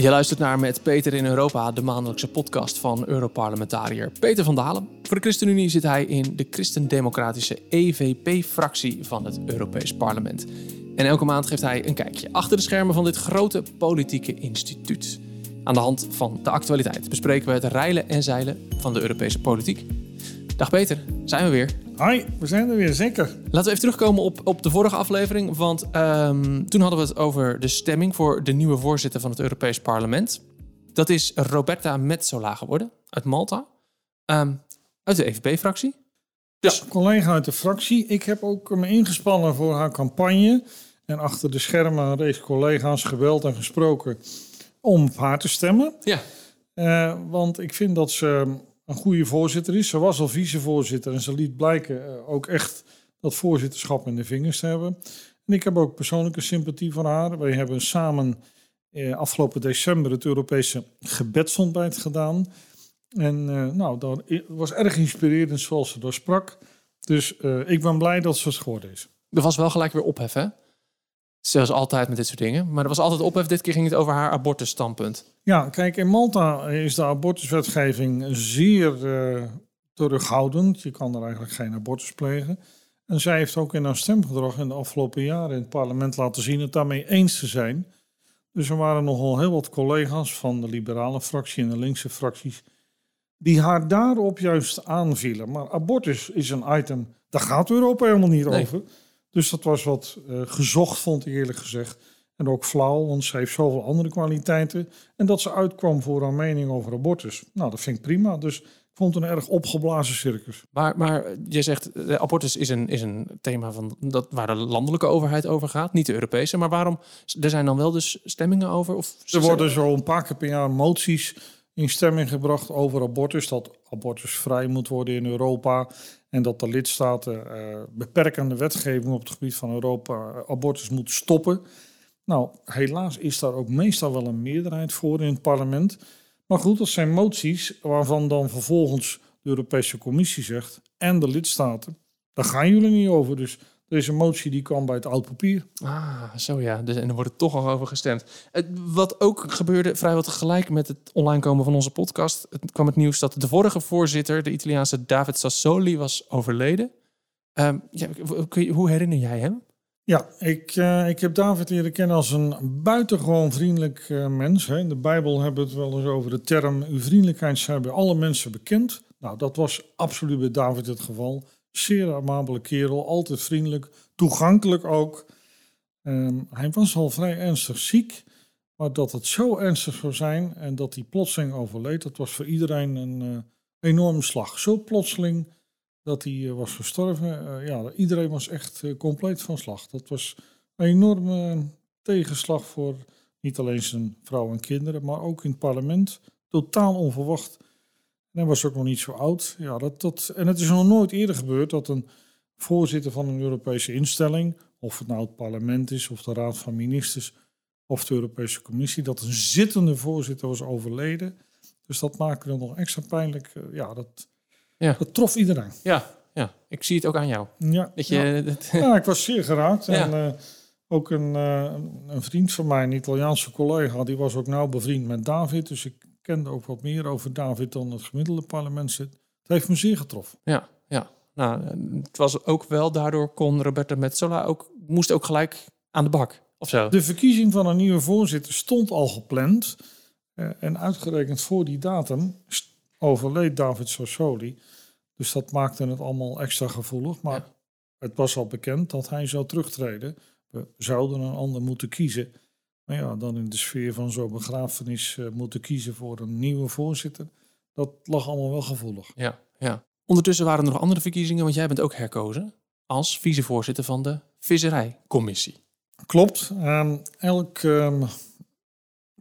Je luistert naar Met Peter in Europa, de maandelijkse podcast van Europarlementariër Peter van Dalen. Voor de ChristenUnie zit hij in de Christendemocratische EVP-fractie van het Europees Parlement. En elke maand geeft hij een kijkje achter de schermen van dit grote politieke instituut. Aan de hand van de actualiteit bespreken we het reilen en zeilen van de Europese politiek. Dag Peter, zijn we weer. Hoi, we zijn er weer, zeker. Laten we even terugkomen op, op de vorige aflevering. Want um, toen hadden we het over de stemming voor de nieuwe voorzitter van het Europees Parlement. Dat is Roberta Metsola geworden, uit Malta. Um, uit de EVP-fractie. Dus... Ja, collega uit de fractie. Ik heb ook me ingespannen voor haar campagne. En achter de schermen een race collega's gebeld en gesproken om op haar te stemmen. Ja. Uh, want ik vind dat ze een goede voorzitter is. Ze was al vicevoorzitter en ze liet blijken uh, ook echt dat voorzitterschap in de vingers te hebben. En ik heb ook persoonlijke sympathie voor haar. Wij hebben samen eh, afgelopen december het Europese gebedsontbijt gedaan. En uh, nou, dat was erg inspirerend zoals ze daar sprak. Dus uh, ik ben blij dat ze het geworden is. Er was wel gelijk weer ophef, hè? Zoals altijd met dit soort dingen. Maar er was altijd ophef. Dit keer ging het over haar abortusstandpunt. Ja, kijk, in Malta is de abortuswetgeving zeer uh, terughoudend. Je kan er eigenlijk geen abortus plegen. En zij heeft ook in haar stemgedrag in de afgelopen jaren in het parlement laten zien het daarmee eens te zijn. Dus er waren nogal heel wat collega's van de liberale fractie en de linkse fracties die haar daarop juist aanvielen. Maar abortus is een item, daar gaat Europa helemaal niet Nee. over. Dus dat was wat uh, gezocht, vond ik eerlijk gezegd. En ook flauw, want ze heeft zoveel andere kwaliteiten. En dat ze uitkwam voor haar mening over abortus. Nou, dat vind ik prima. Dus ik vond het een erg opgeblazen circus. Maar, maar je zegt, de abortus is een, is een thema van dat, waar de landelijke overheid over gaat, niet de Europese. Maar waarom? Er zijn dan wel dus stemmingen over? Of er worden zo een paar keer per jaar moties in stemming gebracht over abortus. Dat abortus vrij moet worden in Europa. En dat de lidstaten uh, beperkende wetgeving op het gebied van Europa uh, abortus moeten stoppen. Nou, helaas is daar ook meestal wel een meerderheid voor in het parlement. Maar goed, dat zijn moties waarvan dan vervolgens de Europese Commissie zegt en de lidstaten, daar gaan jullie niet over. Dus er is een motie die kwam bij het oud papier. Ah, zo ja. Dus, en er wordt toch al over gestemd. Wat ook gebeurde vrijwel tegelijk met het online komen van onze podcast, het kwam het nieuws dat de vorige voorzitter, de Italiaanse David Sassoli, was overleden. Um, ja, hoe herinner jij hem? Ja, ik, uh, ik heb David leren kennen als een buitengewoon vriendelijk uh, mens. Hè. In de Bijbel hebben we het wel eens over de term... uw vriendelijkheid zijn bij alle mensen bekend. Nou, dat was absoluut bij David het geval. Zeer amabele kerel, altijd vriendelijk, toegankelijk ook. Um, hij was al vrij ernstig ziek, maar dat het zo ernstig zou zijn... en dat hij plotseling overleed, dat was voor iedereen een uh, enorme slag. Zo plotseling dat hij uh, was gestorven. Uh, ja, iedereen was echt compleet van slag. Dat was een enorme tegenslag voor niet alleen zijn vrouw en kinderen, maar ook in het parlement. Totaal onverwacht. En hij was ook nog niet zo oud. Ja, dat, dat, en het is nog nooit eerder gebeurd dat een voorzitter van een Europese instelling, of het nou het parlement is, of de Raad van Ministers, of de Europese Commissie, dat een zittende voorzitter was overleden. Dus dat maakte het nog extra pijnlijk. Ja, dat, Ja. dat trof iedereen. Ja, ja, ik zie het ook aan jou. Ja, Dat je, ja. dat- ja, ik was zeer geraakt. Ja. En eh, ook een, eh, een vriend van mij, een Italiaanse collega, die was ook nauw bevriend met David. Dus ik kende ook wat meer over David dan het gemiddelde parlementslid. Het heeft me zeer getroffen. ja, ja. Nou, het was ook wel, daardoor kon Roberta Metsola ook, moest ook gelijk aan de bak, of zo. De verkiezing van een nieuwe voorzitter stond al gepland. Eh, en uitgerekend voor die datum overleed David Sassoli. Dus dat maakte het allemaal extra gevoelig. Maar Ja. het was al bekend dat hij zou terugtreden. We zouden een ander moeten kiezen. Maar ja, dan in de sfeer van zo'n begrafenis eh, moeten kiezen voor een nieuwe voorzitter. Dat lag allemaal wel gevoelig. Ja, ja. Ondertussen waren er nog andere verkiezingen, want jij bent ook herkozen als vicevoorzitter van de Visserijcommissie. Klopt. Ehm, elk ehm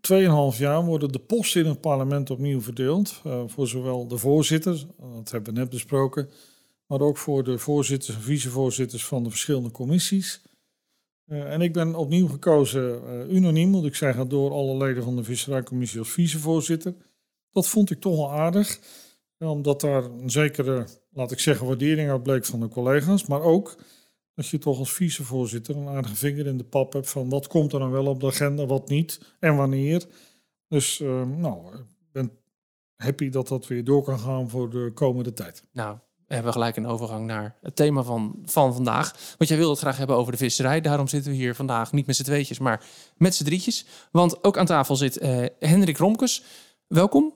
2,5 jaar worden de posten in het parlement opnieuw verdeeld. eh, voor zowel de voorzitter, dat hebben we net besproken, maar ook voor de voorzitters en vicevoorzitters van de verschillende commissies. Eh, en ik ben opnieuw gekozen, eh, unaniem moet ik zeggen, door alle leden van de Visserijcommissie als vicevoorzitter. Dat vond ik toch wel aardig, eh, omdat daar een zekere, laat ik zeggen, waardering uit bleek van de collega's, maar ook dat je toch als vicevoorzitter een aardige vinger in de pap hebt van wat komt er dan wel op de agenda, wat niet en wanneer. Dus uh, nou, ik ben happy dat dat weer door kan gaan voor de komende tijd. Nou, we hebben gelijk een overgang naar het thema van, van vandaag. Want jij wilde het graag hebben over de visserij. Daarom zitten we hier vandaag niet met z'n tweetjes, maar met z'n drietjes. Want ook aan tafel zit uh, Hendrik Romkes. Welkom.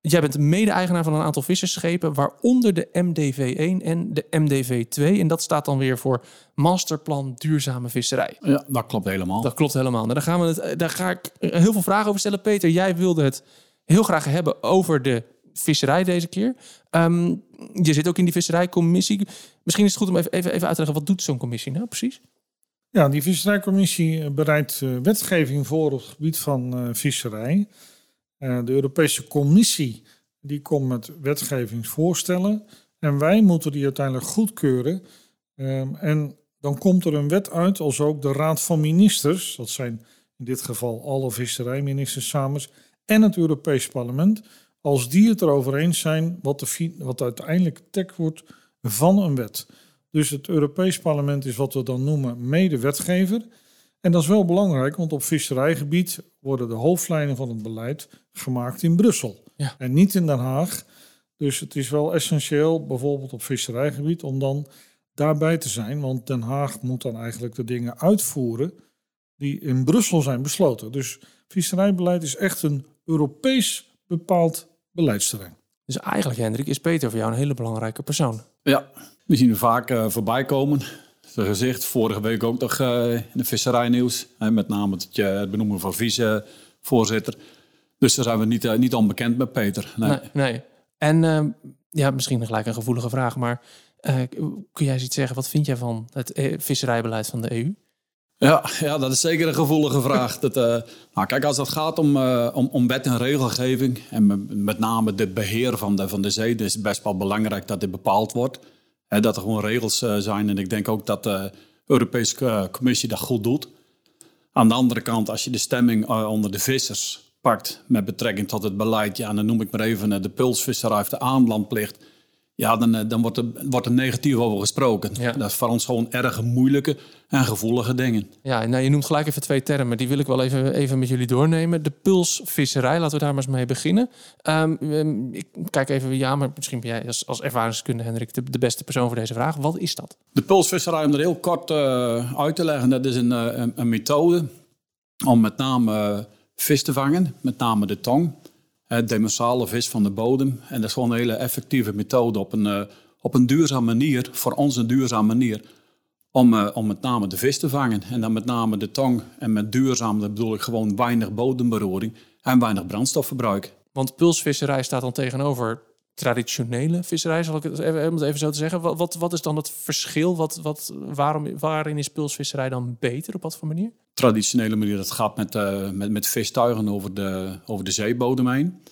Jij bent mede-eigenaar van een aantal vissersschepen, waaronder de MDV1 en de MDV2. En dat staat dan weer voor Masterplan Duurzame Visserij. Ja, dat klopt helemaal. Dat klopt helemaal. Nou, daar, gaan we het, daar ga ik heel veel vragen over stellen. Peter, jij wilde het heel graag hebben over de visserij deze keer. Um, je zit ook in die visserijcommissie. Misschien is het goed om even, even, even uit te leggen, wat doet zo'n commissie nou precies? Ja, die visserijcommissie bereidt uh, wetgeving voor op het gebied van uh, visserij. De Europese Commissie die komt met wetgevingsvoorstellen en wij moeten die uiteindelijk goedkeuren. Um, en dan komt er een wet uit als ook de Raad van Ministers, dat zijn in dit geval alle visserijministers samen, en het Europees Parlement, als die het erover eens zijn wat, de, wat uiteindelijk tekst wordt van een wet. Dus het Europees Parlement is wat we dan noemen medewetgever. En dat is wel belangrijk, want op visserijgebied worden de hoofdlijnen van het beleid gemaakt in Brussel ja. en niet in Den Haag. Dus het is wel essentieel, bijvoorbeeld op visserijgebied, om dan daarbij te zijn. Want Den Haag moet dan eigenlijk de dingen uitvoeren die in Brussel zijn besloten. Dus visserijbeleid is echt een Europees bepaald beleidsterrein. Dus eigenlijk, Hendrik, is Peter voor jou een hele belangrijke persoon. Ja, we zien hem vaak uh, voorbij komen. Zijn gezicht, vorige week ook nog uh, in de visserijnieuws. Hè, met name het, uh, het benoemen van vicevoorzitter. Dus daar zijn we niet, niet onbekend met Peter. Nee, nee. nee. En ja, misschien gelijk een gevoelige vraag, maar kun jij eens iets zeggen? Wat vind jij van het visserijbeleid van de EU? Ja, ja, dat is zeker een gevoelige vraag. Dat, uh, nou, kijk, als het gaat om, uh, om, om wet en regelgeving, en met name het beheer van de, van de zee, is het best wel belangrijk dat dit bepaald wordt. Hè, dat er gewoon regels uh, zijn. En ik denk ook dat de Europese Commissie dat goed doet. Aan de andere kant, als je de stemming onder de vissers pakt met betrekking tot het beleid, ja, dan noem ik maar even de pulsvisserij of de aanlandplicht ja, dan, eh, dan wordt, er, wordt er negatief over gesproken. Ja. Dat is voor ons gewoon erg moeilijke en gevoelige dingen. Ja, nou, je noemt gelijk even twee termen. Die wil ik wel even, even met jullie doornemen. De pulsvisserij, laten we daar maar eens mee beginnen. Um, ik kijk even, ja, maar misschien ben jij als, als ervaringskunde, Hendrik, de, de, beste persoon voor deze vraag. Wat is dat? De pulsvisserij, om er heel kort uh, uit te leggen, dat is een, een, een methode om met name vis te vangen, met name de tong demersale vis van de bodem. En dat is gewoon een hele effectieve methode op een, uh, op een duurzame manier, voor ons een duurzame manier, om, uh, om met name de vis te vangen. En dan met name de tong. En met duurzaam bedoel ik gewoon weinig bodemberoering en weinig brandstofverbruik. Want pulsvisserij staat dan tegenover traditionele visserij, zal ik het even, even zo te zeggen. Wat, wat, wat is dan het verschil? Wat, wat, waarom, waarin is pulsvisserij dan beter? Op wat voor manier? Traditionele manier, dat gaat met, uh, met, met vistuigen over de, over de zeebodem heen.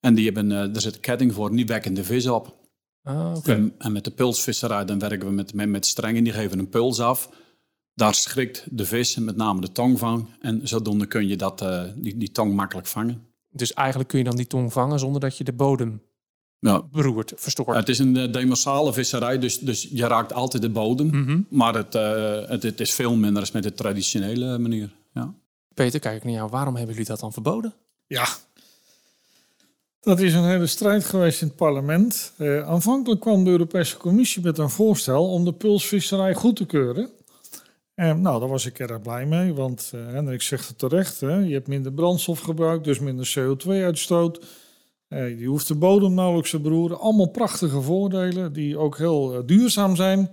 En die hebben, uh, er zit een ketting voor niet wekkende vis op. Ah, okay. en, en, met de pulsvisserij dan werken we met, met, met strengen, die geven een puls af. Daar schrikt de vis, met name de tong van. En zodoende kun je dat, uh, die, die tong makkelijk vangen. Dus eigenlijk kun je dan die tong vangen zonder dat je de bodem ja. beroerd, verstoord. Het is een uh, demersale visserij, dus, dus je raakt altijd de bodem. Mm -hmm. Maar het, uh, het, het, is veel minder als met de traditionele manier. Ja. Peter, kijk ik naar jou. Waarom hebben jullie dat dan verboden? Ja, dat is een hele strijd geweest in het parlement. Uh, aanvankelijk kwam de Europese Commissie met een voorstel om de pulsvisserij goed te keuren. En nou, daar was ik erg blij mee, want uh, Hendrik zegt het terecht. Hè, je hebt minder brandstof gebruikt, dus minder CO2-uitstoot. Uh, je hoeft de bodem nauwelijks te beroeren. Allemaal prachtige voordelen die ook heel uh, duurzaam zijn.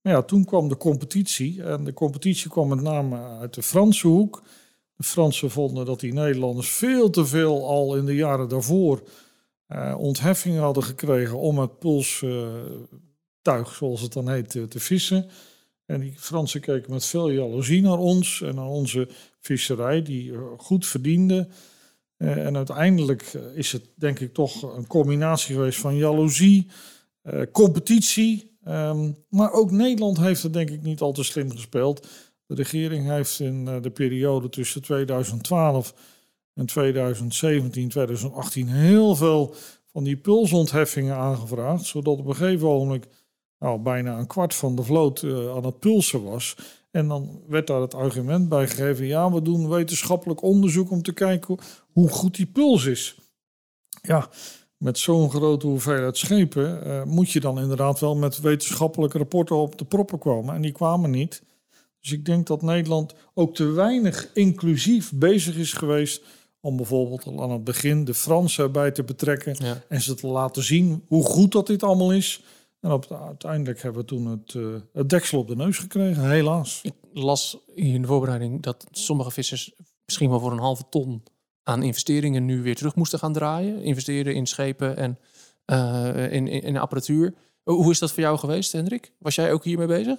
Maar ja, toen kwam de competitie. En de competitie kwam met name uit de Franse hoek. De Fransen vonden dat die Nederlanders veel te veel al in de jaren daarvoor uh, ontheffingen hadden gekregen om het pulstuig, zoals het dan heet, te, te vissen. En die Fransen keken met veel jaloezie naar ons en naar onze visserij, die goed verdiende. Uh, en uiteindelijk is het denk ik toch een combinatie geweest van jaloezie, uh, competitie. Um, maar ook Nederland heeft het denk ik niet al te slim gespeeld. De regering heeft in de periode tussen 2012 en 2017, 2018 heel veel van die pulsontheffingen aangevraagd. Zodat op een gegeven moment nou, bijna een kwart van de vloot aan het pulsen was. En dan werd daar het argument bij gegeven: ja, we doen wetenschappelijk onderzoek om te kijken hoe goed die puls is. Ja, met zo'n grote hoeveelheid schepen uh, moet je dan inderdaad wel met wetenschappelijke rapporten op de proppen komen. En die kwamen niet. Dus ik denk dat Nederland ook te weinig inclusief bezig is geweest om bijvoorbeeld al aan het begin de Fransen bij te betrekken en ze te laten zien hoe goed dat dit allemaal is. En op, uiteindelijk hebben we toen het, uh, het deksel op de neus gekregen, helaas. Ik las in de voorbereiding dat sommige vissers misschien wel voor een halve ton aan investeringen nu weer terug moesten gaan draaien. Investeren in schepen en uh, in, in, in, apparatuur. Hoe is dat voor jou geweest, Hendrik? Was jij ook hiermee bezig?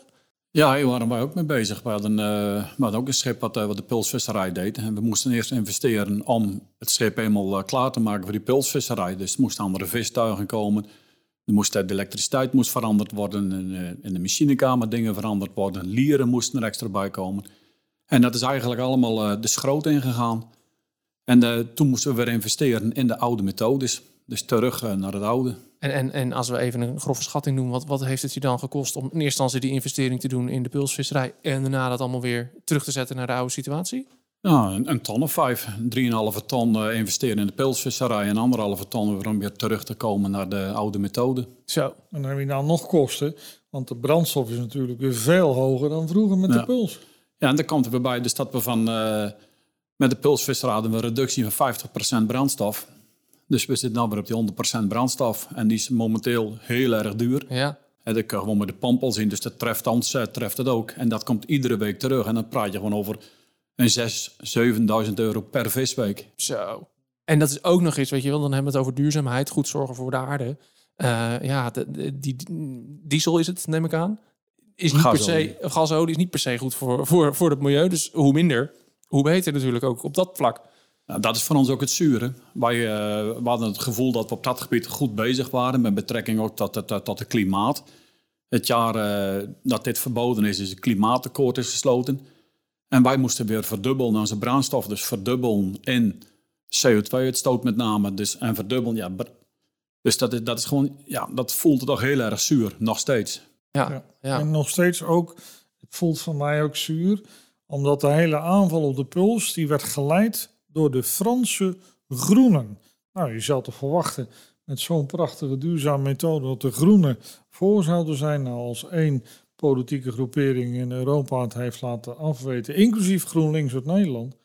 Ja, hier waren wij ook mee bezig. We hadden, uh, we hadden ook een schip wat, uh, wat de pulsvisserij deed. En we moesten eerst investeren om het schip helemaal klaar te maken voor die pulsvisserij. Dus er moesten andere vistuigen komen. Er moest, de elektriciteit moest veranderd worden. In de machinekamer dingen veranderd worden. Lieren moesten er extra bij komen. En dat is eigenlijk allemaal de schroot ingegaan. En uh, toen moesten we weer investeren in de oude methodes. Dus terug naar het oude. En, en, en als we even een grove schatting doen, wat, wat heeft het je dan gekost om in eerste instantie die investering te doen in de pulsvisserij en daarna dat allemaal weer terug te zetten naar de oude situatie? Ja, een, een ton of vijf. Drieënhalve ton uh, investeren in de pulsvisserij en anderhalve ton om weer terug te komen naar de oude methode. Zo. En dan heb je nou nog kosten, want de brandstof is natuurlijk weer veel hoger dan vroeger met de puls. Ja, en dan komt er weer bij dus dat we van... Uh, met de pulsvisser hadden we een reductie van 50% brandstof. Dus we zitten nu weer op die 100% brandstof. En die is momenteel heel erg duur. Ja. En dat je gewoon met de pomp al zien. Dus dat treft ons, uh, treft het ook. En dat komt iedere week terug. En dan praat je gewoon over een 6.000, 7.000 euro per visweek. Zo. En dat is ook nog iets, weet je wel, dan hebben we het over duurzaamheid, goed zorgen voor de aarde. Uh, ja, de, die, diesel is het, neem ik aan. Is niet gasolie. per se, gasolie is niet per se goed voor, voor, voor het milieu. Dus hoe minder, hoe beter natuurlijk ook op dat vlak. Nou, dat is voor ons ook het zure. Wij uh, we hadden het gevoel dat we op dat gebied goed bezig waren met betrekking ook tot, tot, tot het klimaat. Het jaar uh, dat dit verboden is, is het klimaatakkoord is gesloten. En wij moesten weer verdubbelen onze brandstof, dus verdubbelen in CO2-uitstoot met name. Dus, en verdubbelen, ja. Dus dat is, dat is gewoon, ja, dat voelt toch heel erg zuur, nog steeds. Ja, ja. ja. En nog steeds ook, het voelt voor mij ook zuur omdat de hele aanval op de puls die werd geleid door de Franse groenen. Nou, je zou toch verwachten met zo'n prachtige duurzame methode dat de groenen voor zouden zijn nou, als één politieke groepering in Europa het heeft laten afweten, inclusief GroenLinks uit Nederland.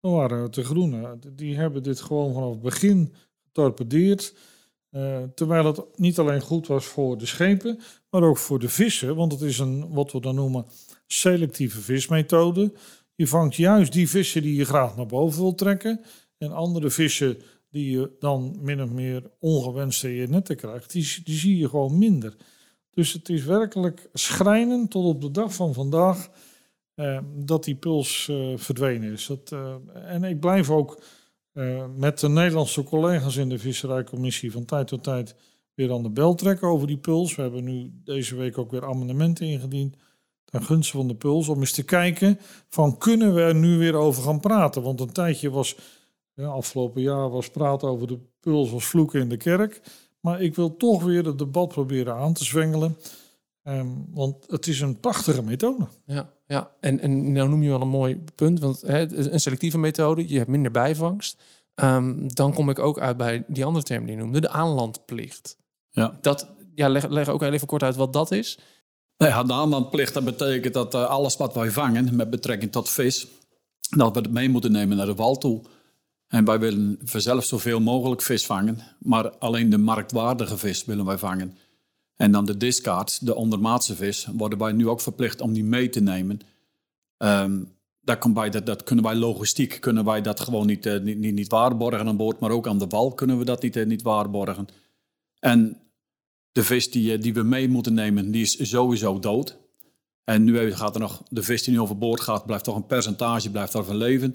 Dan waren het de groenen. Die hebben dit gewoon vanaf het begin getorpedeerd. Uh, terwijl het niet alleen goed was voor de schepen, maar ook voor de vissen. Want het is een, wat we dan noemen, selectieve vismethode. Je vangt juist die vissen die je graag naar boven wil trekken. En andere vissen die je dan min of meer ongewenst in je netten krijgt, die, die zie je gewoon minder. Dus het is werkelijk schrijnend tot op de dag van vandaag eh, dat die puls eh, verdwenen is. Dat, eh, en ik blijf ook met de Nederlandse collega's in de Visserijcommissie van tijd tot tijd weer aan de bel trekken over die puls. We hebben nu deze week ook weer amendementen ingediend ten gunste van de puls. Om eens te kijken van kunnen we er nu weer over gaan praten. Want een tijdje was, afgelopen jaar was praten over de puls als vloeken in de kerk. Maar ik wil toch weer het debat proberen aan te zwengelen. Um, want het is een prachtige methode. Ja, ja. En, en nou noem je wel een mooi punt. Want hè, een selectieve methode, je hebt minder bijvangst. Um, dan kom ik ook uit bij die andere term die je noemde, de aanlandplicht. Ja. Dat, ja, leg, leg ook even kort uit wat dat is. Nou ja, de aanlandplicht dat betekent dat uh, alles wat wij vangen met betrekking tot vis, dat we het mee moeten nemen naar de wal toe. En wij willen vanzelf zoveel mogelijk vis vangen, maar alleen de marktwaardige vis willen wij vangen. En dan de discards, de ondermaatse vis, worden wij nu ook verplicht om die mee te nemen. Um, daar komt bij, dat, dat kunnen wij logistiek, kunnen wij dat gewoon niet, uh, niet, niet, niet, waarborgen aan boord, maar ook aan de wal kunnen we dat niet, uh, niet waarborgen. En de vis die, eh, die we mee moeten nemen, die is sowieso dood. En nu gaat er nog, de vis die nu overboord gaat, blijft toch een percentage, blijft daarvan leven.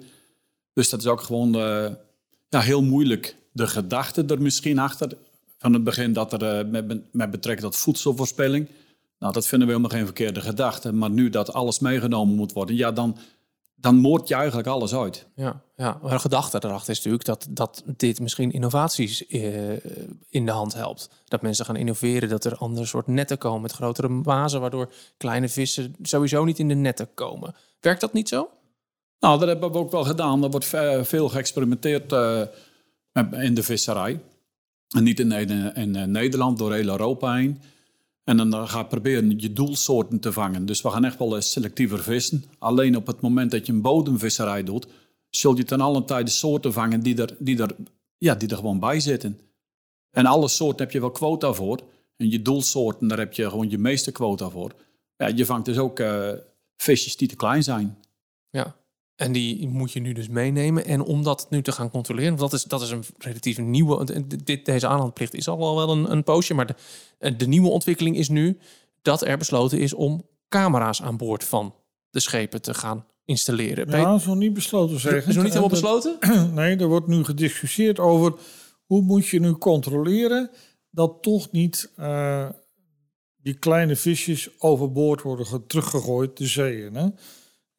Dus dat is ook gewoon ja, heel moeilijk. De gedachte er misschien achter, van het begin, dat er met, met betrekking tot voedselvoorspelling, nou, dat vinden we helemaal geen verkeerde gedachte. Maar nu dat alles meegenomen moet worden, ja, dan dan moord je eigenlijk alles uit. Ja, ja. maar de gedachte erachter is natuurlijk dat, dat dit misschien innovaties eh, in de hand helpt. Dat mensen gaan innoveren, dat er andere soort netten komen met grotere mazen, waardoor kleine vissen sowieso niet in de netten komen. Werkt dat niet zo? Nou, dat hebben we ook wel gedaan. Er wordt veel geëxperimenteerd uh, in de visserij. En niet in, in, Nederland, door heel Europa heen. En dan ga je proberen je doelsoorten te vangen. Dus we gaan echt wel selectiever vissen. Alleen op het moment dat je een bodemvisserij doet, zul je ten alle tijde soorten vangen die er, die, er, ja, die er gewoon bij zitten. En alle soorten heb je wel quota voor. En je doelsoorten, daar heb je gewoon je meeste quota voor. Ja, je vangt dus ook visjes die te klein zijn. Ja, en die moet je nu dus meenemen. En om dat nu te gaan controleren, want dat is, dat is een relatief nieuwe. Dit, deze aanlandplicht is al wel een, een poosje. Maar de, de nieuwe ontwikkeling is nu dat er besloten is om camera's aan boord van de schepen te gaan installeren. Ja, dat is nog niet besloten zeggen. Is nog niet helemaal besloten? Nee, er wordt nu gediscussieerd over hoe moet je nu controleren dat toch niet uh, die kleine visjes overboord worden teruggegooid de zeeën. Hè?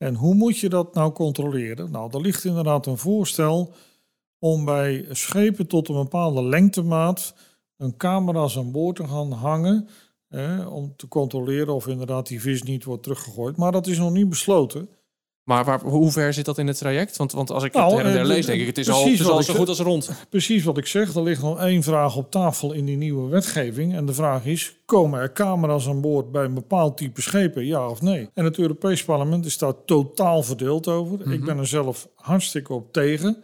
En hoe moet je dat nou controleren? Nou, er ligt inderdaad een voorstel om bij schepen tot een bepaalde lengtemaat een camera's aan boord te gaan hangen. om te controleren of inderdaad die vis niet wordt teruggegooid. Maar dat is nog niet besloten. Maar waar, hoe ver zit dat in het traject? Want, want als ik het nou, her lees, denk ik, het is al, het is al zo goed als rond. Precies wat ik zeg. Er ligt nog één vraag op tafel in die nieuwe wetgeving. En de vraag is, komen er camera's aan boord bij een bepaald type schepen, ja of nee? En het Europees Parlement is daar totaal verdeeld over. Ik mhm. ben er zelf hartstikke op tegen.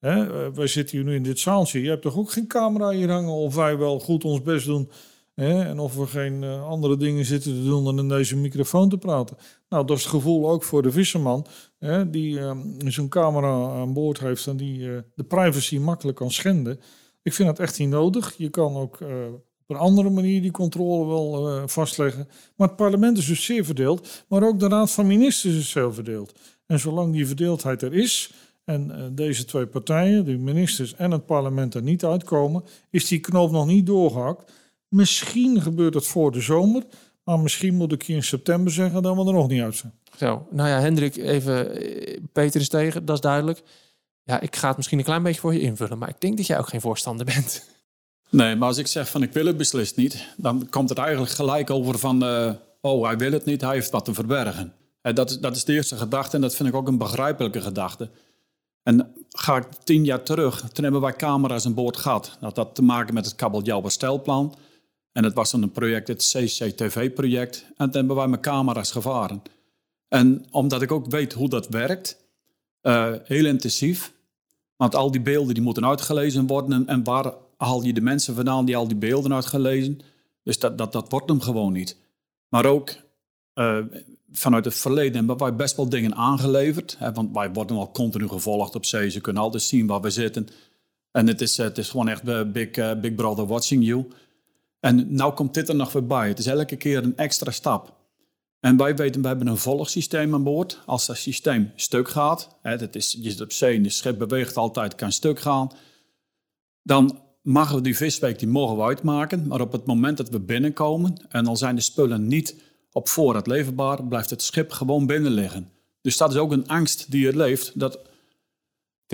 Hè, eh, wij zitten hier nu in dit zaaltje. Je hebt toch ook geen camera hier hangen of wij wel goed ons best doen Hè, en of we geen uh, andere dingen zitten te doen dan in deze microfoon te praten. Nou, dat is het gevoel ook voor de visserman, hè, die uh, zo'n camera aan boord heeft en die uh, de privacy makkelijk kan schenden. Ik vind dat echt niet nodig. Je kan ook op een andere manier die controle wel vastleggen. Maar het parlement is dus zeer verdeeld, maar ook de raad van ministers is zeer verdeeld. En zolang die verdeeldheid er is, en deze twee partijen, de ministers en het parlement, er niet uitkomen, is die knoop nog niet doorgehakt. Misschien gebeurt het voor de zomer. Maar misschien moet ik je in september zeggen dat we er nog niet uit zijn. Zo, nou ja, Hendrik, even. Eh, Peter is tegen, dat is duidelijk. Ja, ik ga het misschien een klein beetje voor je invullen. Maar ik denk dat jij ook geen voorstander bent. Nee, maar als ik zeg van ik wil het beslist niet. Dan komt het eigenlijk gelijk over van. Uh, oh, hij wil het niet, hij heeft wat te verbergen. Uh, dat, dat is de eerste gedachte en dat vind ik ook een begrijpelijke gedachte. En ga ik tien jaar terug, toen hebben wij camera's aan boord gehad. Dat had te maken met het kabeljauwerstelplan. En het was dan een project, het CCTV-project. En toen hebben wij met camera's gevaren. En omdat ik ook weet hoe dat werkt, uh, heel intensief. Want al die beelden die moeten uitgelezen worden. En, en, waar haal je de mensen vandaan die al die beelden uitgelezen? Dus dat, dat, dat wordt hem gewoon niet. Maar ook uh, vanuit het verleden hebben wij best wel dingen aangeleverd. Hè, want wij worden al continu gevolgd op zee. Ze kunnen altijd zien waar we zitten. En het is, het is gewoon echt uh, big, big brother watching you. En nou komt dit er nog weer bij. Het is elke keer een extra stap. En wij weten, we hebben een volgsysteem aan boord. Als dat systeem stuk gaat, hè, dat is, je zit op zee en de schip beweegt altijd, kan stuk gaan. Dan mogen we die visweek die mogen we uitmaken. Maar op het moment dat we binnenkomen en al zijn de spullen niet op voorraad leverbaar, blijft het schip gewoon binnen liggen. Dus dat is ook een angst die er leeft. Dat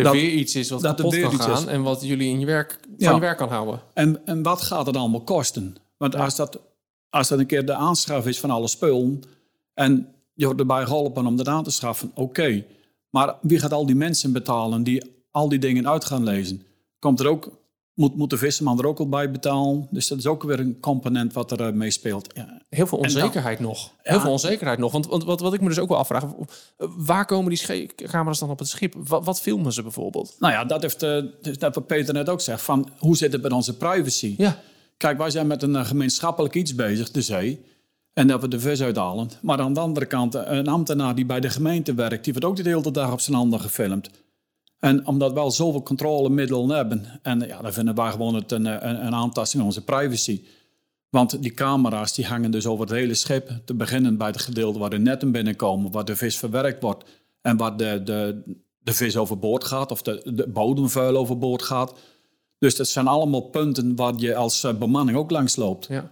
er dat, weer iets is wat dat kapot kan gaan en wat jullie in je werk, van je werk kan houden. En, en wat gaat het allemaal kosten? Want als, dat, als dat een keer de aanschaf is van alle spullen en je wordt erbij geholpen om dat aan te schaffen, oké. Maar wie gaat al die mensen betalen die al die dingen uit gaan lezen? Komt er ook moet, moet de visserman er ook al bij betalen. Dus dat is ook weer een component wat er uh, meespeelt. Ja. Heel veel onzekerheid nog. Heel veel onzekerheid nog. Want, want wat, wat ik me dus ook wel afvraag, waar komen die camera's dan op het schip? Wat, wat filmen ze bijvoorbeeld? Nou ja, dat heeft uh, dat wat Peter net ook zegt. Van, hoe zit het met onze privacy? Ja. Kijk, wij zijn met een uh, gemeenschappelijk iets bezig, de zee. En dat we de vis uithalen. Maar aan de andere kant, een ambtenaar die bij de gemeente werkt... die wordt ook de hele dag op zijn handen gefilmd. En omdat we al zoveel controlemiddelen hebben, en ja, dan vinden wij gewoon het een, een, een aantasting aan onze privacy. Want die camera's die hangen dus over het hele schip. Te beginnen bij het gedeelte waar de netten binnenkomen, waar de vis verwerkt wordt en waar de, de, de vis overboord gaat of de, de bodemvuil overboord gaat. Dus dat zijn allemaal punten waar je als eh, bemanning ook langs loopt. Ja.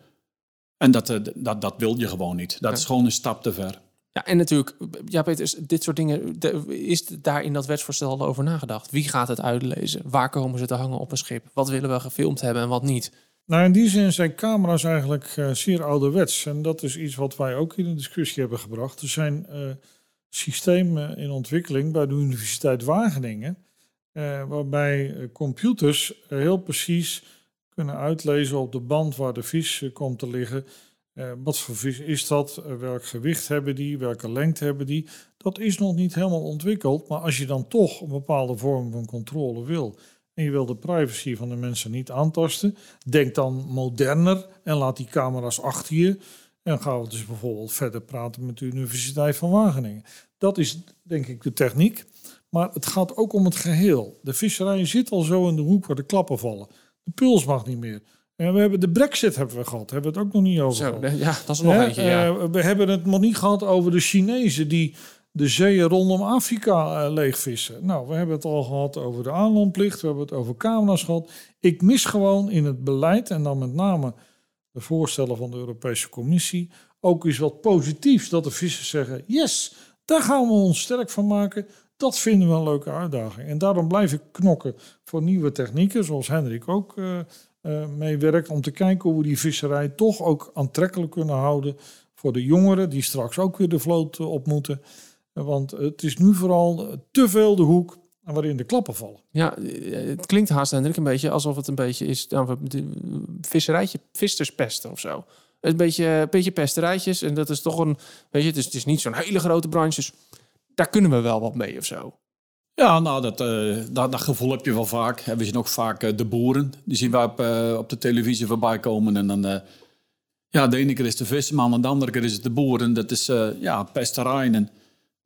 En dat, eh, dat, dat wil je gewoon niet. Dat is gewoon een stap te ver. Ja, en natuurlijk, ja, Peter, dit soort dingen, is daar in dat wetsvoorstel al over nagedacht? Wie gaat het uitlezen? Waar komen ze te hangen op een schip? Wat willen we gefilmd hebben en wat niet? Nou, in die zin zijn camera's eigenlijk uh, zeer ouderwets. En dat is iets wat wij ook in de discussie hebben gebracht. Er zijn uh, systemen in ontwikkeling bij de Universiteit Wageningen. Uh, waarbij computers heel precies kunnen uitlezen op de band waar de vis komt te liggen. Wat voor vis is dat? welk gewicht hebben die? Welke lengte hebben die? Dat is nog niet helemaal ontwikkeld. Maar als je dan toch een bepaalde vorm van controle wil en je wil de privacy van de mensen niet aantasten, denk dan moderner en laat die camera's achter je. En gaan we dus bijvoorbeeld verder praten met de Universiteit van Wageningen. Dat is denk ik de techniek. Maar het gaat ook om het geheel. De visserij zit al zo in de hoek waar de klappen vallen. De puls mag niet meer. En we hebben de brexit hebben we gehad. Hebben we het ook nog niet over zo, Ja, dat is nog eentje. Ja. Uh, we hebben het nog niet gehad over de Chinezen die de zeeën rondom Afrika uh, leegvissen. Nou, we hebben het al gehad over de aanlandplicht, we hebben het over camera's gehad. Ik mis gewoon in het beleid, en dan met name de voorstellen van de Europese Commissie, ook eens wat positiefs. Dat de vissers zeggen, yes, daar gaan we ons sterk van maken. Dat vinden we een leuke uitdaging. En daarom blijf ik knokken voor nieuwe technieken, zoals Hendrik ook uh, uh, meewerkt, om te kijken hoe we die visserij toch ook aantrekkelijk kunnen houden voor de jongeren die straks ook weer de vloot op moeten. Want het is nu vooral te veel de hoek waarin de klappen vallen. Ja, het klinkt haast Hendrik een beetje alsof het een beetje is nou, visserijtje, visserspesten of zo. Een beetje, een beetje pesterijtjes en dat is toch een, weet je, het is, het is niet zo'n hele grote branche, dus daar kunnen we wel wat mee of zo. Ja, nou, dat, uh, dat, dat, gevoel heb je wel vaak. We zien ook vaak uh, de boeren. Die zien we op, uh, op de televisie voorbij komen. En dan, ja, de ene keer is de visserman en de andere keer is het de boeren. Dat is, ja, pesterij. En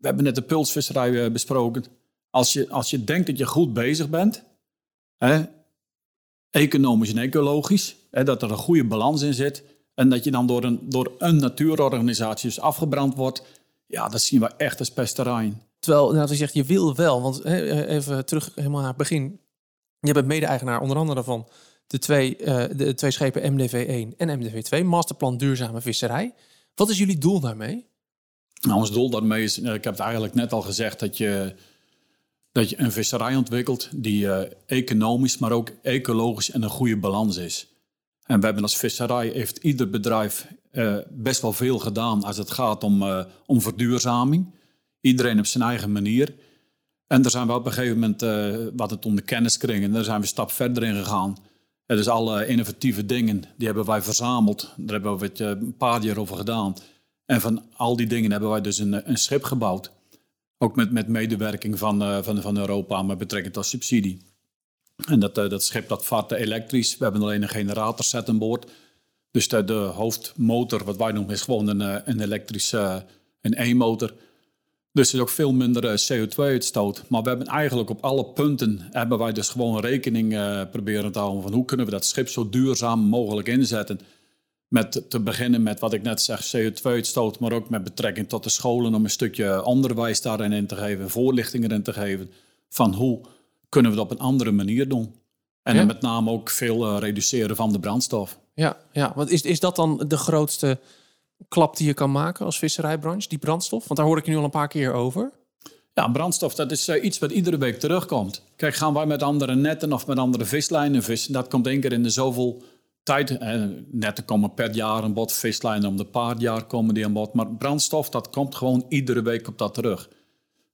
we hebben net de pulsvisserij eh, besproken. Als je, als je denkt dat je goed bezig bent, hè, economisch en ecologisch, hè, dat er een goede balans in zit, en dat je dan door een, door een natuurorganisatie dus afgebrand wordt, ja, dat zien we echt als pesterij. Terwijl, nou, je zegt, je wil wel, want eh, even terug helemaal naar het begin. Je bent mede-eigenaar onder andere van de twee, uh, de twee schepen MDV1 en MDV2, Masterplan Duurzame Visserij. Wat is jullie doel daarmee? Nou, ons doel daarmee is, ik heb het eigenlijk net al gezegd, dat je, dat je een visserij ontwikkelt die economisch, maar ook ecologisch en een goede balans is. En we hebben als visserij, heeft ieder bedrijf best wel veel gedaan als het gaat om, om verduurzaming. Iedereen op zijn eigen manier. En daar zijn we op een gegeven moment, wat het om de kenniskring, en daar zijn we een stap verder in gegaan. En dus alle innovatieve dingen, die hebben wij verzameld. Daar hebben we het, een paar jaar over gedaan. En van al die dingen hebben wij dus een, een schip gebouwd. Ook met, met medewerking van, uh, van, van Europa met betrekking tot subsidie. En dat, dat schip dat vaart elektrisch. We hebben alleen een generatorset aan boord. Dus de, de hoofdmotor, wat wij noemen, is gewoon een, eh, een elektrische een E-motor. Dus er is ook veel minder CO2-uitstoot. Maar we hebben eigenlijk op alle punten hebben wij dus gewoon rekening uh, proberen te houden van hoe kunnen we dat schip zo duurzaam mogelijk inzetten. Met te beginnen met wat ik net zeg, CO2-uitstoot, maar ook met betrekking tot de scholen om een stukje onderwijs daarin in te geven, voorlichting erin te geven van hoe kunnen we dat op een andere manier doen. En met name ook veel uh, reduceren van de brandstof. Ja, ja, want is, is dat dan de grootste klap die je kan maken als visserijbranche, die brandstof? Want daar hoor ik nu al een paar keer over. Ja, brandstof, dat is uh, iets wat iedere week terugkomt. Kijk, gaan wij met andere netten of met andere vislijnen vissen, dat komt één keer in de zoveel tijd. Eh, netten komen per jaar een bod, vislijnen om de paar jaar komen die aan bod. Maar brandstof, dat komt gewoon iedere week op dat terug.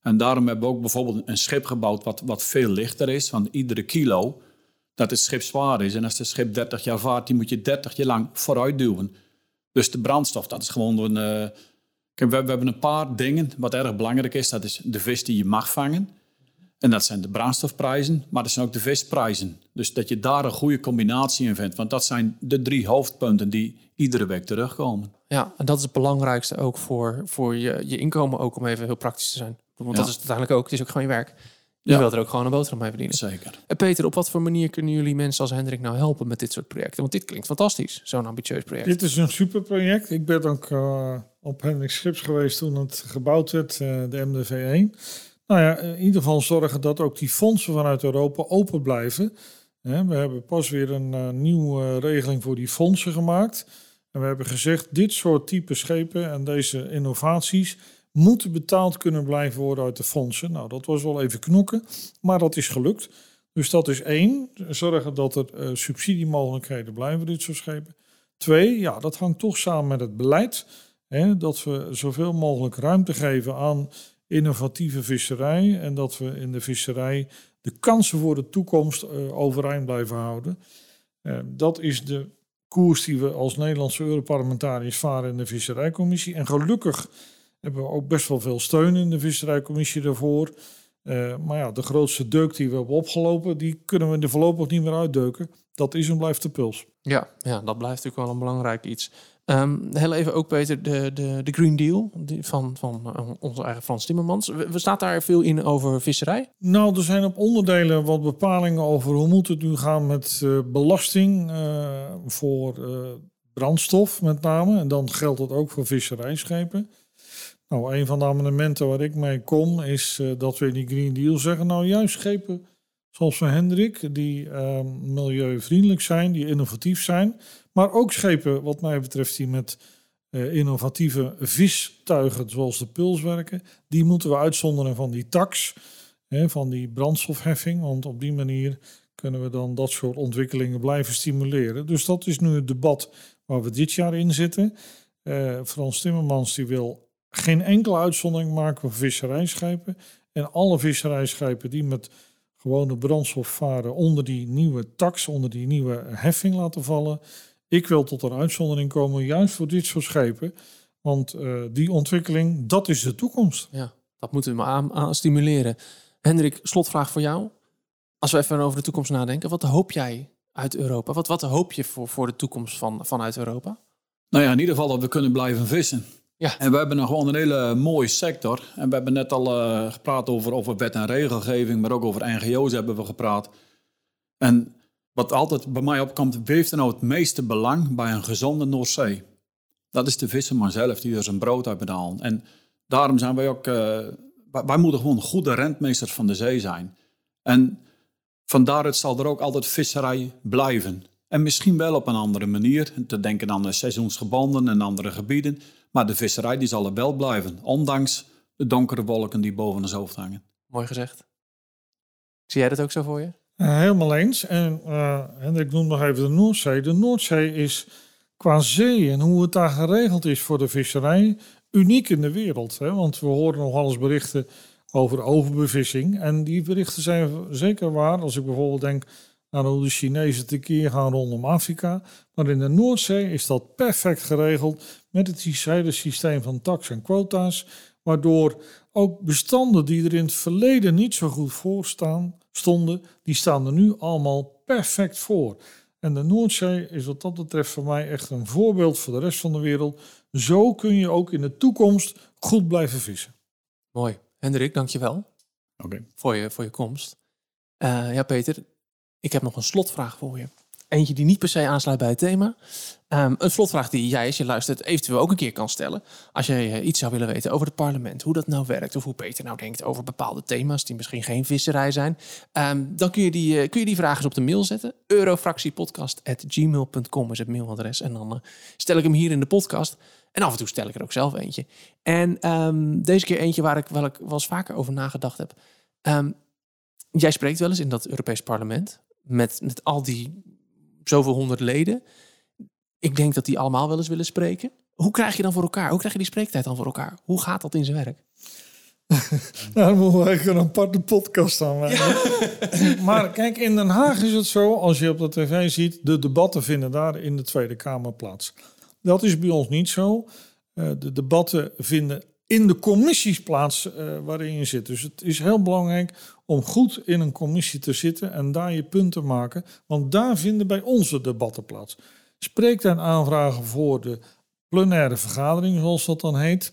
En daarom hebben we ook bijvoorbeeld een schip gebouwd wat, wat veel lichter is. Want iedere kilo dat het schip zwaar is. En als het schip 30 jaar vaart, die moet je 30 jaar lang vooruit duwen. Dus de brandstof, dat is gewoon een... Uh, kijk, we, we, hebben een paar dingen wat erg belangrijk is. Dat is de vis die je mag vangen. En dat zijn de brandstofprijzen, maar dat zijn ook de visprijzen. Dus dat je daar een goede combinatie in vindt. Want dat zijn de drie hoofdpunten die iedere week terugkomen. Ja, en dat is het belangrijkste ook voor, voor je, je inkomen, ook om even heel praktisch te zijn. Want dat is uiteindelijk ook, het is ook gewoon je werk. Je ja. wilt er ook gewoon een boterham mee verdienen. Zeker. En Peter, op wat voor manier kunnen jullie mensen als Hendrik nou helpen met dit soort projecten? Want dit klinkt fantastisch, zo'n ambitieus project. Dit is een super project. Ik ben ook uh, op Hendrik Schips geweest toen het gebouwd werd, uh, de MDV1. Nou ja, in ieder geval zorgen dat ook die fondsen vanuit Europa open blijven. We hebben pas weer een uh, nieuwe regeling voor die fondsen gemaakt. En we hebben gezegd, dit soort type schepen en deze innovaties moeten betaald kunnen blijven worden uit de fondsen. Nou, dat was wel even knokken, maar dat is gelukt. Dus dat is één, zorgen dat er uh, subsidiemogelijkheden blijven dit soort schepen. Twee, ja, dat hangt toch samen met het beleid. Hè, dat we zoveel mogelijk ruimte geven aan innovatieve visserij. En dat we in de visserij de kansen voor de toekomst uh, overeind blijven houden. Uh, dat is de koers die we als Nederlandse Europarlementariërs varen in de Visserijcommissie. En gelukkig hebben we ook best wel veel steun in de Visserijcommissie daarvoor. Uh, maar ja, de grootste deuk die we hebben opgelopen, die kunnen we in de voorlopig niet meer uitdeuken. Dat is en blijft de puls. Ja, ja dat blijft natuurlijk wel een belangrijk iets. Um, heel even ook, Peter, de, de, de Green Deal die van, van uh, onze eigen Frans Timmermans. We, we, staat daar veel in over visserij? Nou, er zijn op onderdelen wat bepalingen over hoe moet het nu gaan met uh, belasting uh, voor brandstof met name. En dan geldt dat ook voor visserijschepen. Nou, een van de amendementen waar ik mee kom is dat we in die Green Deal zeggen, nou juist schepen zoals van Hendrik, die ehm, milieuvriendelijk zijn, die innovatief zijn. Maar ook schepen, wat mij betreft, die met uh, innovatieve vistuigen, zoals de puls werken, die moeten we uitzonderen van die tax, hè, van die brandstofheffing. Want op die manier kunnen we dan dat soort ontwikkelingen blijven stimuleren. Dus dat is nu het debat waar we dit jaar in zitten. Uh, Frans Timmermans die wil geen enkele uitzondering maken voor visserijschepen. En alle visserijschepen die met gewone brandstof varen onder die nieuwe tax, onder die nieuwe heffing laten vallen. Ik wil tot een uitzondering komen, juist voor dit soort schepen. Want uh, die ontwikkeling, dat is de toekomst. Ja, dat moeten we aan, aan stimuleren. Hendrik, slotvraag voor jou. Als we even over de toekomst nadenken, wat hoop jij uit Europa? Wat, wat hoop je voor, voor de toekomst van, vanuit Europa? Nou ja, in ieder geval dat we kunnen blijven vissen. Ja. En we hebben nog gewoon een hele mooie sector. En we hebben net al uh, gepraat over, over wet en regelgeving, maar ook over NGO's hebben we gepraat. En wat altijd bij mij opkomt, wie heeft er nou het meeste belang bij een gezonde Noordzee? Dat is de visserman zelf die er zijn brood uit betaalt. En daarom zijn wij ook, uh, wij moeten gewoon goede rentmeesters van de zee zijn. En vandaar zal er ook altijd visserij blijven. En misschien wel op een andere manier, te denken aan de seizoensgebonden en andere gebieden. Maar de visserij die zal er wel blijven, ondanks de donkere wolken die boven ons hoofd hangen. Mooi gezegd. Zie jij dat ook zo voor je? Uh, helemaal eens. En uh, Hendrik noemt nog even de Noordzee. De Noordzee is qua zee en hoe het daar geregeld is voor de visserij uniek in de wereld. Hè? Want we horen nog alles berichten over overbevissing. En die berichten zijn zeker waar. Als ik bijvoorbeeld denk aan hoe de Chinezen tekeer gaan rondom Afrika. Maar in de Noordzee is dat perfect geregeld met het hele systeem van tax en quota's. Waardoor ook bestanden die er in het verleden niet zo goed voor staan, stonden, die staan er nu allemaal perfect voor. En de Noordzee is wat dat betreft voor mij echt een voorbeeld voor de rest van de wereld. Zo kun je ook in de toekomst goed blijven vissen. Mooi. Hendrik, dankjewel okay. voor, je, voor je komst. Uh, ja, Peter, ik heb nog een slotvraag voor je. Eentje die niet per se aansluit bij het thema. Um, een slotvraag die jij, als je luistert, eventueel ook een keer kan stellen. Als je uh, iets zou willen weten over het parlement, hoe dat nou werkt, of hoe Peter nou denkt over bepaalde thema's die misschien geen visserij zijn, um, dan kun je, die, uh, kun je die vragen eens op de mail zetten. eurofractiepodcast.gmail.com is het mailadres. En dan uh, stel ik hem hier in de podcast. En af en toe stel ik er ook zelf eentje. En um, deze keer eentje waar ik wel, ik wel eens vaker over nagedacht heb. jij spreekt wel eens in dat Europees parlement met, met al die zoveel honderd leden. Ik denk dat die allemaal wel eens willen spreken. Hoe krijg je dan voor elkaar? Hoe krijg je die spreektijd dan voor elkaar? Hoe gaat dat in zijn werk? nou, dan moeten we eigenlijk een aparte podcast aan maar kijk, in Den Haag is het zo, als je op de tv ziet, de debatten vinden daar in de Tweede Kamer plaats. Dat is bij ons niet zo. Uh, de debatten vinden in de commissies plaats uh, waarin je zit. Dus het is heel belangrijk om goed in een commissie te zitten en daar je punt te maken. Want daar vinden bij onze debatten plaats. Spreekt en aanvragen voor de plenaire vergadering, zoals dat dan heet.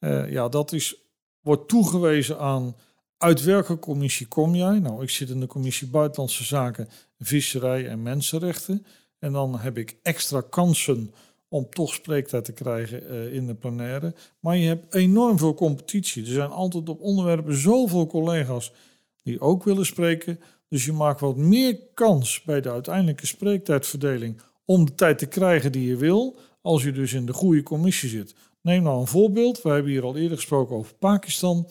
Uh, ja, dat is, wordt toegewezen aan uit welke commissie kom jij? Nou, ik zit in de commissie Buitenlandse Zaken, Visserij en Mensenrechten. En dan heb ik extra kansen om toch spreektijd te krijgen uh, in de plenaire. Maar je hebt enorm veel competitie. Er zijn altijd op onderwerpen zoveel collega's die ook willen spreken. Dus je maakt wat meer kans bij de uiteindelijke spreektijdverdeling om de tijd te krijgen die je wil, als je dus in de goede commissie zit. Neem nou een voorbeeld. We hebben hier al eerder gesproken over Pakistan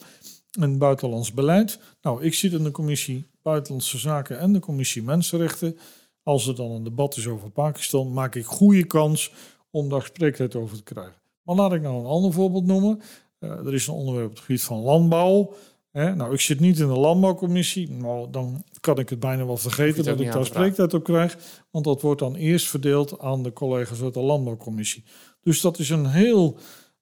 en buitenlands beleid. Nou, ik zit in de commissie Buitenlandse Zaken en de commissie Mensenrechten. Als er dan een debat is over Pakistan, maak ik goede kans om daar spreektijd over te krijgen. Maar laat ik nou een ander voorbeeld noemen. Uh, er is een onderwerp op het gebied van landbouw. Hè? Nou, ik zit niet in de landbouwcommissie. Nou, dan kan ik het bijna wel vergeten dat ik daar spreektijd op krijg. Want dat wordt dan eerst verdeeld aan de collega's uit de landbouwcommissie. Dus dat is een heel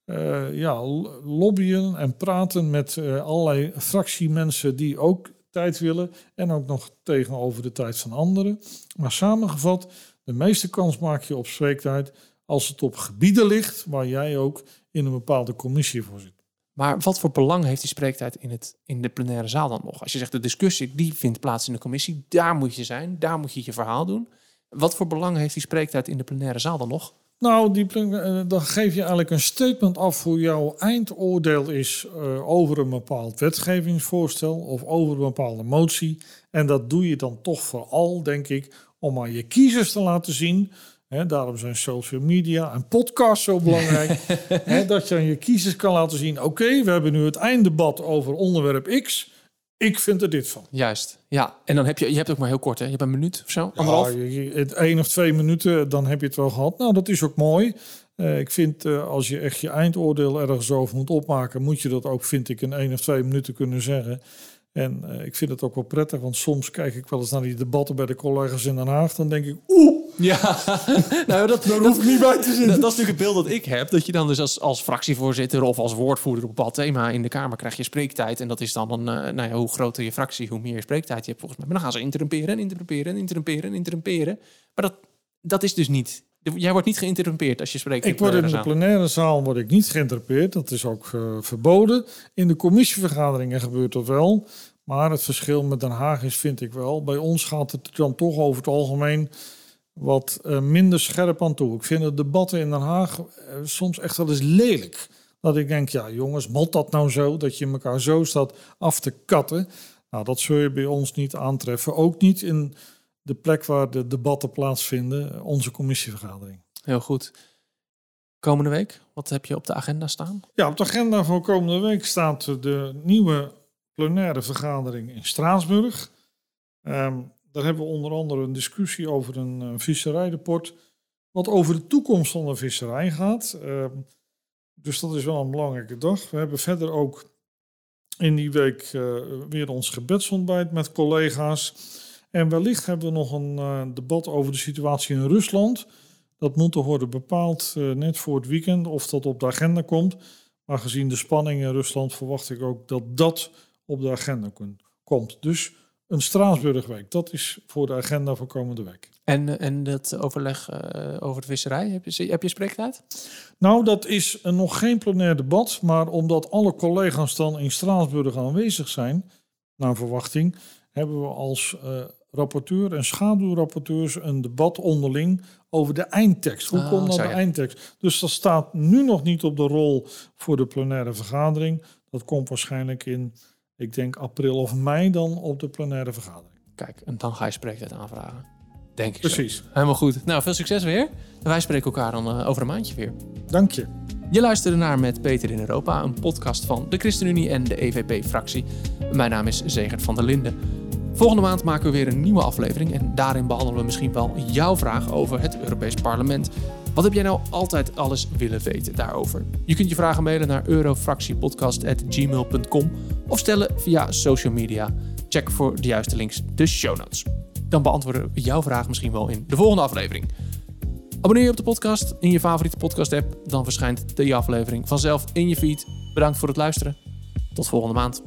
uh, ja, lobbyen en praten met uh, allerlei fractiemensen die ook tijd willen. En ook nog tegenover de tijd van anderen. Maar samengevat, de meeste kans maak je op spreektijd als het op gebieden ligt waar jij ook in een bepaalde commissie voor zit. Maar wat voor belang heeft die spreektijd in, het, in de plenaire zaal dan nog? Als je zegt de discussie die vindt plaats in de commissie, daar moet je zijn, daar moet je je verhaal doen. Wat voor belang heeft die spreektijd in de plenaire zaal dan nog? Nou, die, eh, dan geef je eigenlijk een statement af hoe jouw eindoordeel is uh, over een bepaald wetgevingsvoorstel of over een bepaalde motie. En dat doe je dan toch vooral, denk ik, om aan je kiezers te laten zien daarom zijn social media en podcasts zo belangrijk. dat je aan je kiezers kan laten zien: oké, we hebben nu het einddebat over onderwerp X. Ik vind er dit van. Juist, ja. En dan heb je, je hebt ook maar heel kort, hè? Je hebt een minuut of zo, anderhalf? Ja, je, één of twee minuten, dan heb je het wel gehad. Nou, dat is ook mooi. Uh, ik vind, uh, als je echt je eindoordeel ergens over moet opmaken, moet je dat ook, vind ik, in één of twee minuten kunnen zeggen. En uh, ik vind het ook wel prettig, want soms kijk ik wel eens naar die debatten bij de collega's in Den Haag. Dan denk ik, oeh, ja, nou, dat, Daar hoef ik niet bij te zitten. Dat, dat, is natuurlijk het beeld dat ik heb. Dat je dan dus als, als fractievoorzitter of als woordvoerder op bepaald thema in de Kamer krijg je spreektijd. En dat is dan een, uh, nou ja, hoe groter je fractie, hoe meer spreektijd je hebt volgens mij. Maar dan gaan ze interrumperen en interrumperen en interrumperen en interrumperen. Maar dat, dat is dus niet. Jij wordt niet geïnterrumpeerd als je spreekt. Ik word in de plenaire zaal word ik niet geïnterrumpeerd. Dat is ook uh, verboden. In de commissievergaderingen gebeurt dat wel. Maar het verschil met Den Haag is, vind ik wel. Bij ons gaat het dan toch over het algemeen wat uh, minder scherp aan toe. Ik vind de debatten in Den Haag uh, soms echt wel eens lelijk. Dat ik denk, ja jongens, moet dat nou zo? Dat je elkaar zo staat af te katten. Nou, dat zul je bij ons niet aantreffen. Ook niet in de plek waar de debatten plaatsvinden, onze commissievergadering. Heel goed. Komende week, wat heb je op de agenda staan? Ja, op de agenda voor komende week staat de nieuwe plenaire vergadering in Straatsburg. Um, daar hebben we onder andere een discussie over een uh, visserijrapport. Wat over de toekomst van de visserij gaat. Uh, dus dat is wel een belangrijke dag. We hebben verder ook in die week uh, weer ons gebedsontbijt met collega's. En wellicht hebben we nog een uh, debat over de situatie in Rusland. Dat moet er worden bepaald net voor het weekend of dat op de agenda komt. Maar gezien de spanning in Rusland verwacht ik ook dat dat op de agenda komt. Dus een Straatsburgweek. Dat is voor de agenda voor komende week. En, eh, en dat overleg uh, over de visserij, heb je, heb je spreektijd? Nou, dat is nog geen plenair debat. Maar omdat alle collega's dan in Straatsburg aanwezig zijn, naar verwachting, hebben we als uh, rapporteur en schaduwrapporteurs een debat onderling over de eindtekst. Hoe oh, komt nou de eindtekst? Dus dat staat nu nog niet op de rol voor de plenaire vergadering. Dat komt waarschijnlijk in ik denk april of mei dan op de plenaire vergadering. Kijk, en dan ga je spreektijd aanvragen. Denk ik Precies. Zo. Helemaal goed. Nou, veel succes weer. En wij spreken elkaar dan uh, over een maandje weer. Dank je. Je luisterde naar Met Peter in Europa, een podcast van de ChristenUnie en de EVP-fractie. Mijn naam is Zegert van der Linden. Volgende maand maken we weer een nieuwe aflevering en daarin behandelen we misschien wel jouw vraag over het Europees Parlement. Wat heb jij nou altijd alles willen weten daarover? Je kunt je vragen mailen naar eurofractiepodcast.gmail.com of stellen via social media. Check voor de juiste links de show notes. Dan beantwoorden we jouw vraag misschien wel in de volgende aflevering. Abonneer je op de podcast in je favoriete podcast app. Dan verschijnt de aflevering vanzelf in je feed. Bedankt voor het luisteren. Tot volgende maand.